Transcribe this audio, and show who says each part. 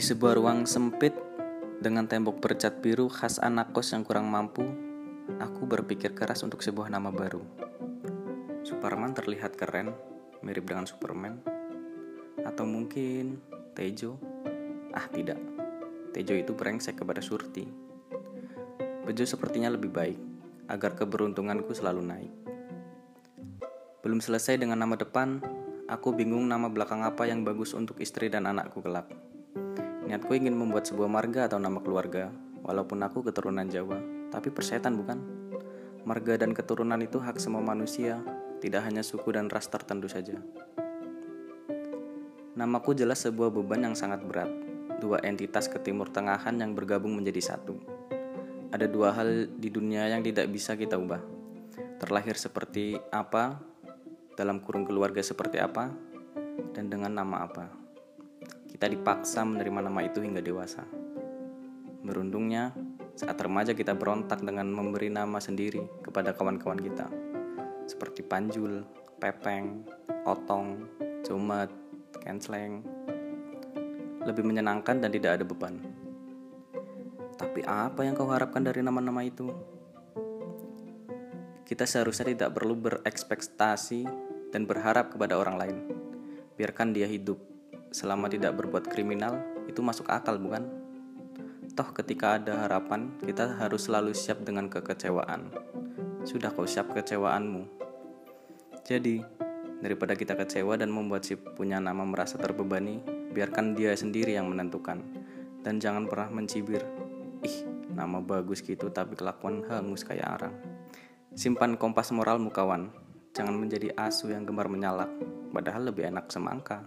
Speaker 1: Di sebuah ruang sempit dengan tembok bercat biru khas anak kos yang kurang mampu, aku berpikir keras untuk sebuah nama baru. Superman terlihat keren, mirip dengan Superman. Atau mungkin Tejo. Ah, tidak. Tejo itu brengsek kepada Surti. Bejo sepertinya lebih baik, agar keberuntunganku selalu naik. Belum selesai dengan nama depan, aku bingung nama belakang apa yang bagus untuk istri dan anakku kelak. Niatku ingin membuat sebuah marga atau nama keluarga, walaupun aku keturunan Jawa, tapi persetan bukan? Marga dan keturunan itu hak semua manusia, tidak hanya suku dan ras tertentu saja. Namaku jelas sebuah beban yang sangat berat, dua entitas ketimur tengahan yang bergabung menjadi satu. Ada dua hal di dunia yang tidak bisa kita ubah. Terlahir seperti apa, dalam kurung keluarga seperti apa, dan dengan nama apa. Kita dipaksa menerima nama itu hingga dewasa. Beruntungnya, saat remaja kita berontak dengan memberi nama sendiri kepada kawan-kawan kita. Seperti Panjul, Pepeng, Otong, Cumet, Kensleng. Lebih menyenangkan dan tidak ada beban. Tapi apa yang kau harapkan dari nama-nama itu? Kita seharusnya tidak perlu berekspektasi dan berharap kepada orang lain. Biarkan dia hidup selama tidak berbuat kriminal itu masuk akal bukan? Toh ketika ada harapan, kita harus selalu siap dengan kekecewaan. Sudah kau siap kecewaanmu. Jadi, daripada kita kecewa dan membuat si punya nama merasa terbebani, biarkan dia sendiri yang menentukan. Dan jangan pernah mencibir, ih nama bagus gitu tapi kelakuan hangus kayak arang. Simpan kompas moralmu kawan, jangan menjadi asu yang gemar menyalak, padahal lebih enak semangka.